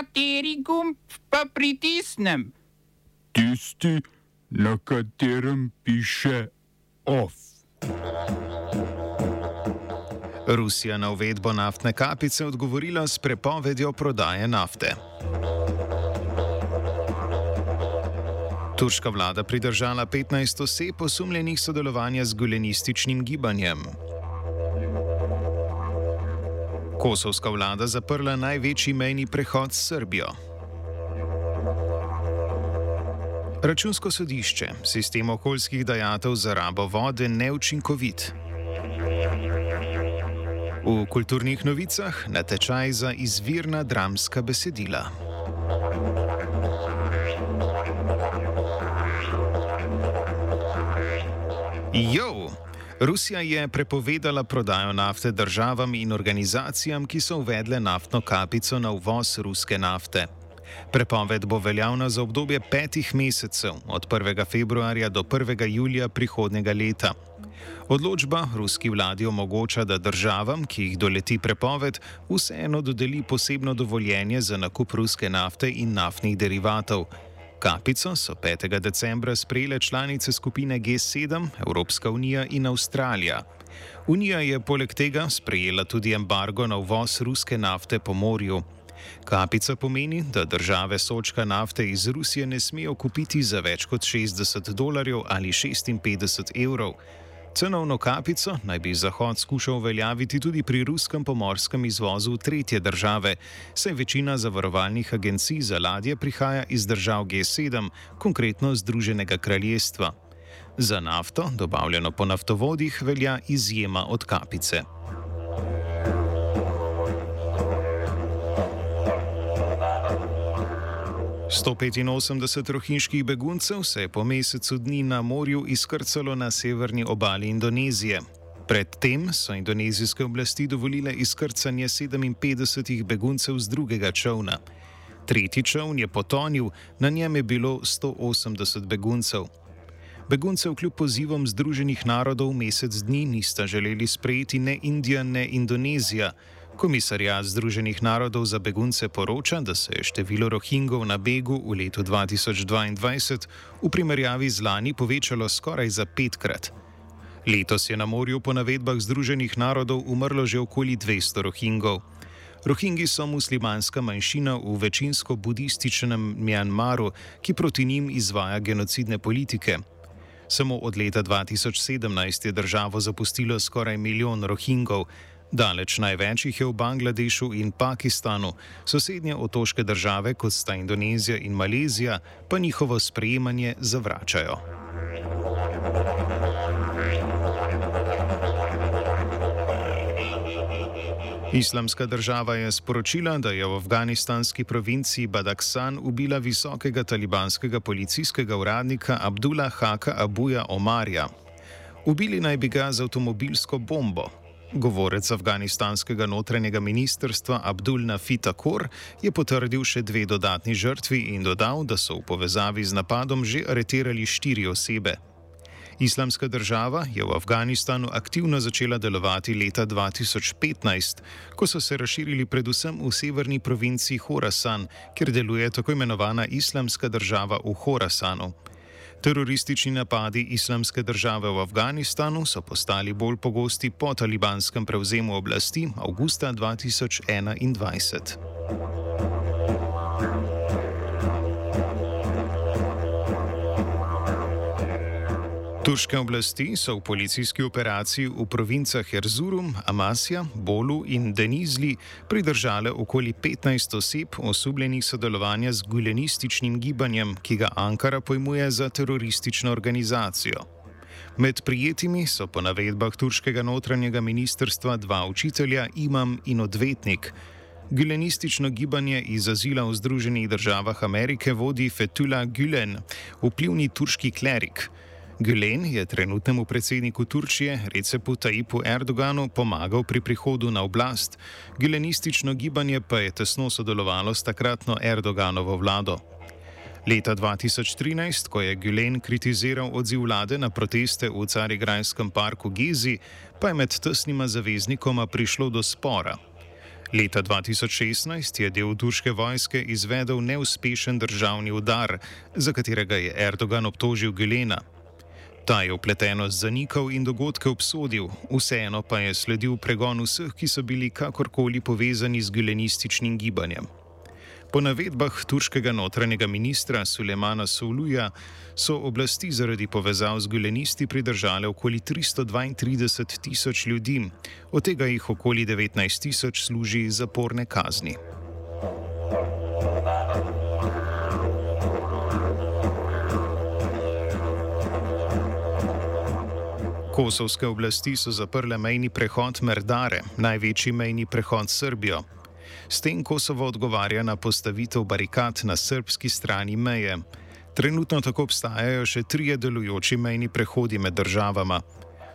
Kateri gumb pa pritisnem? Tisti, na katerem piše OF. Rusija na uvedbo naftne kapice odgovorila s prepovedjo prodaje nafte. Turška vlada pridržala 15 oseb osumljenih sodelovanja z gulenističnim gibanjem. Kosovska vlada zaprla največji mejni prehod s Srbijo. Računsko sodišče, sistem okoljskih dajatev za rabo vode neučinkovit. V kulturnih novicah natečaj za izvirna dramska besedila. Jo! Rusija je prepovedala prodajo nafte državam in organizacijam, ki so uvedle naftno kapico na uvoz ruske nafte. Prepoved bo veljavna za obdobje petih mesecev, od 1. februarja do 1. julija prihodnega leta. Odločba ruski vladi omogoča, da državam, ki jih doleti prepoved, vseeno dodeli posebno dovoljenje za nakup ruske nafte in naftnih derivatov. Kapico so 5. decembra sprejele članice skupine G7, Evropska unija in Avstralija. Unija je poleg tega sprejela tudi embargo na uvoz ruske nafte po morju. Kapica pomeni, da države sočka nafte iz Rusije ne smejo kupiti za več kot 60 dolarjev ali 56 evrov. Cenovno kapico naj bi Zahod skušal uveljaviti tudi pri ruskem pomorskem izvozu v tretje države, saj večina zavarovalnih agencij za ladje prihaja iz držav G7, konkretno Združenega kraljestva. Za nafto, dobavljeno po naftovodih, velja izjema od kapice. 185 rohinjskih beguncev se je po mesecu dni na morju izkrcalo na severni obali Indonezije. Predtem so indonezijske oblasti dovolile izkrcanje 57 beguncev z drugega čovna. Tretji čovn je potonil, na njem je bilo 180 beguncev. Beguncev kljub pozivom Združenih narodov mesec dni nista želeli sprejeti ne Indija, ne Indonezija. Komisarjat Združenih narodov za begunce poroča, da se je število rohingov na begu v letu 2022 v primerjavi z lani povečalo skoraj za petkrat. Letos je na morju po navedbah Združenih narodov umrlo že okoli 200 rohingov. Rohingi so muslimanska manjšina v večinsko budističnem Mjanmaru, ki proti njim izvaja genocidne politike. Samo od leta 2017 je državo zapustilo skoraj milijon rohingov, Daleč največ jih je v Bangladešu in Pakistanu, sosednje otoške države, kot sta Indonezija in Malezija, pa njihovo sprejemanje zavračajo. Islamska država je sporočila, da je v afganistanski provinci Badaksan ubila visokega talibanskega policijskega uradnika Abdullah Haka Abuja Omarja. Ubili naj bi ga z avtomobilsko bombo, Govorec afganistanskega notranjega ministrstva Abdul Nafita Kor je potrdil še dve dodatni žrtvi in dodal, da so v povezavi z napadom že areterali štiri osebe. Islamska država je v Afganistanu aktivno začela delovati leta 2015, ko so se razširili predvsem v severni provinci Horasan, kjer deluje tako imenovana Islamska država v Horasanu. Teroristični napadi islamske države v Afganistanu so postali bolj pogosti po talibanskem prevzemu oblasti avgusta 2021. Turške oblasti so v policijski operaciji v provincah Erzurum, Amasija, Bolu in Denizli pridržale okoli 15 oseb osumljenih sodelovanja z gulenističnim gibanjem, ki ga Ankara pojmuje za teroristično organizacijo. Med prijetimi so po navedbah turškega notranjega ministrstva dva učitelja, imam in odvetnik. Gülenistično gibanje iz azila v Združenih državah Amerike vodi Fethullah Gülen, vplivni turški klerik. Gülen je trenutnemu predsedniku Turčije Recepu Tayyipu Erdoganu pomagal pri prihodu na oblast, gülenistično gibanje pa je tesno sodelovalo s takratno Erdoganovo vlado. Leta 2013, ko je Gülen kritiziral odziv vlade na proteste v Carigrajskem parku Gizi, pa je med tesnima zaveznikoma prišlo do spora. Leta 2016 je del turške vojske izvedel neuspešen državni udar, za katerega je Erdogan obtožil Gilena. Ta je upletenost zanikal in dogodke obsodil, vseeno pa je sledil pregon vseh, ki so bili kakorkoli povezani z gilenističnim gibanjem. Po navedbah turškega notranjega ministra Sulemana Souluja so oblasti zaradi povezav z gulenisti pridržale okoli 332 tisoč ljudi, od tega jih okoli 19 tisoč služi zaporne kazni. Kosovske oblasti so zaprle mejni prehod Merdare, največji mejni prehod s Srbijo. S tem Kosovo odgovarja na postavitev barikad na srpski strani meje. Trenutno tako obstajajo še trije delujoči mejni prehodi med državama.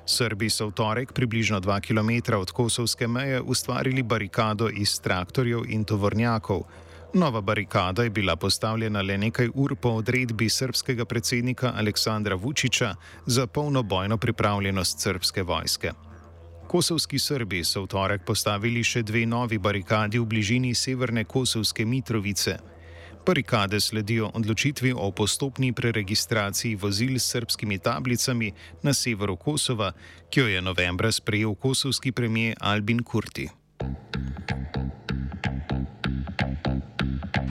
Srbi so v torek, približno 2 km od kosovske meje, ustvarili barikado iz traktorjev in tovornjakov. Nova barikada je bila postavljena le nekaj ur po odredbi srpskega predsednika Aleksandra Vučiča za polno bojno pripravljenost srpske vojske. Kosovski Srbi so v torek postavili še dve novi barikadi v bližini severne Kosovske Mitrovice. Barikade sledijo odločitvi o postopni preregistraciji vozil s srpskimi tablicami na severu Kosova, ki jo je novembra sprejel kosovski premijer Albin Kurti.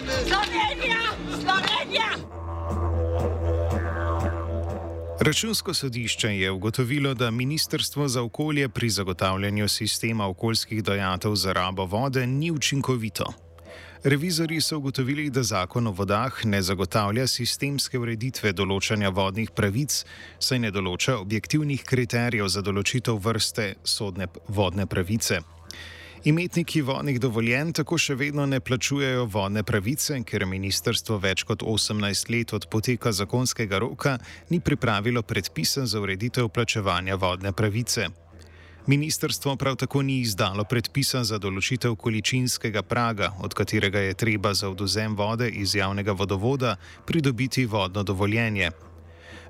Slovenija, Slovenija. Računsko sodišče je ugotovilo, da Ministrstvo za okolje pri zagotavljanju sistema okoljskih dojatev za rabo vode ni učinkovito. Revizori so ugotovili, da zakon o vodah ne zagotavlja sistemske ureditve določanja vodnih pravic, saj ne določa objektivnih kriterijev za določitev vrste sodne vodne pravice. Imetniki vodnih dovoljenj tako še vedno ne plačujejo vodne pravice, ker ministrstvo več kot 18 let od poteka zakonskega roka ni pripravilo predpisa za ureditev plačevanja vodne pravice. Ministrstvo prav tako ni izdalo predpisa za določitev količinskega praga, od katerega je treba za oduzem vode iz javnega vodovoda pridobiti vodno dovoljenje.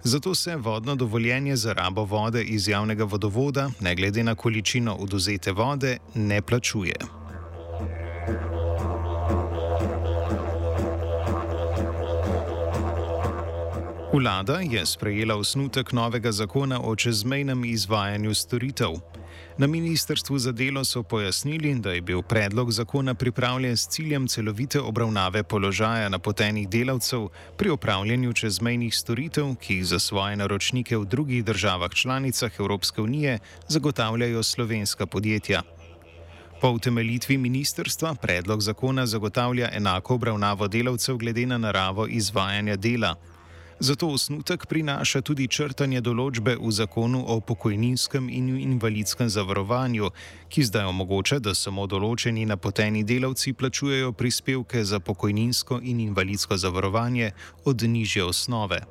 Zato se vodno dovoljenje za rabo vode iz javnega vodovoda, ne glede na količino oduzete vode, ne plačuje. Vlada je sprejela osnutek novega zakona o čezmejnem izvajanju storitev. Na ministrstvu za delo so pojasnili, da je bil predlog zakona pripravljen s ciljem celovite obravnave položaja napotenih delavcev pri opravljanju čezmejnih storitev, ki jih za svoje naročnike v drugih državah članicah Evropske unije zagotavljajo slovenska podjetja. Po utemeljitvi ministrstva predlog zakona zagotavlja enako obravnavo delavcev glede na naravo izvajanja dela. Zato osnutek prinaša tudi črtanje določbe v zakonu o pokojninskem in invalidskem zavarovanju, ki zdaj omogoča, da samo določeni napoteni delavci plačujejo prispevke za pokojninsko in invalidsko zavarovanje od nižje osnove.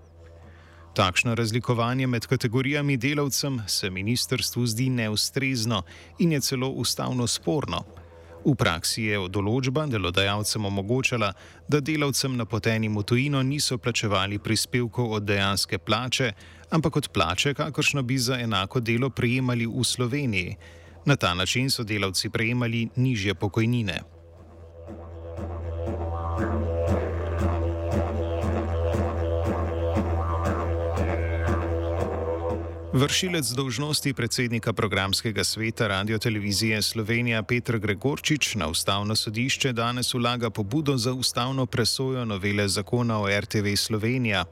Takšno razlikovanje med kategorijami delavcem se ministrstvu zdi neustrezno in je celo ustavno sporno. V praksi je določba delodajalcem omogočala, da delavcem napotenim v tujino niso plačevali prispevkov od dejanske plače, ampak od plače, kakršno bi za enako delo prejemali v Sloveniji. Na ta način so delavci prejemali nižje pokojnine. Vršilec dolžnosti predsednika programskega sveta Radio Televizije Slovenija Petr Gregorčič na ustavno sodišče danes vlaga pobudo za ustavno presojo novele zakona o RTV Slovenija.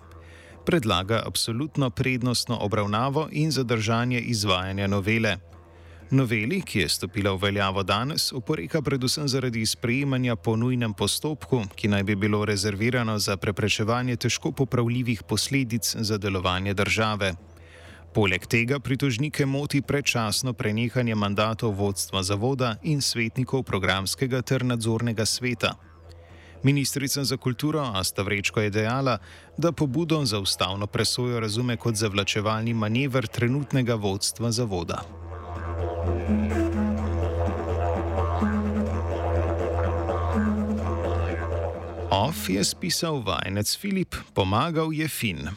Predlaga absolutno prednostno obravnavo in zadržanje izvajanja novele. Noveli, ki je stopila v veljavo danes, oporeka predvsem zaradi sprejemanja po nujnem postopku, ki naj bi bilo rezervirano za preprečevanje težko popravljivih posledic za delovanje države. Poleg tega pritožnike moti predčasno prenehanje mandatov vodstva zavoda in svetnikov programskega ter nadzornega sveta. Ministrica za kulturo Asta Vrečko je dejala, da pobudo za ustavno presojo razume kot zavlačevalni manever trenutnega vodstva zavoda. Off je spisal vajenec Filip, pomagal je Fin.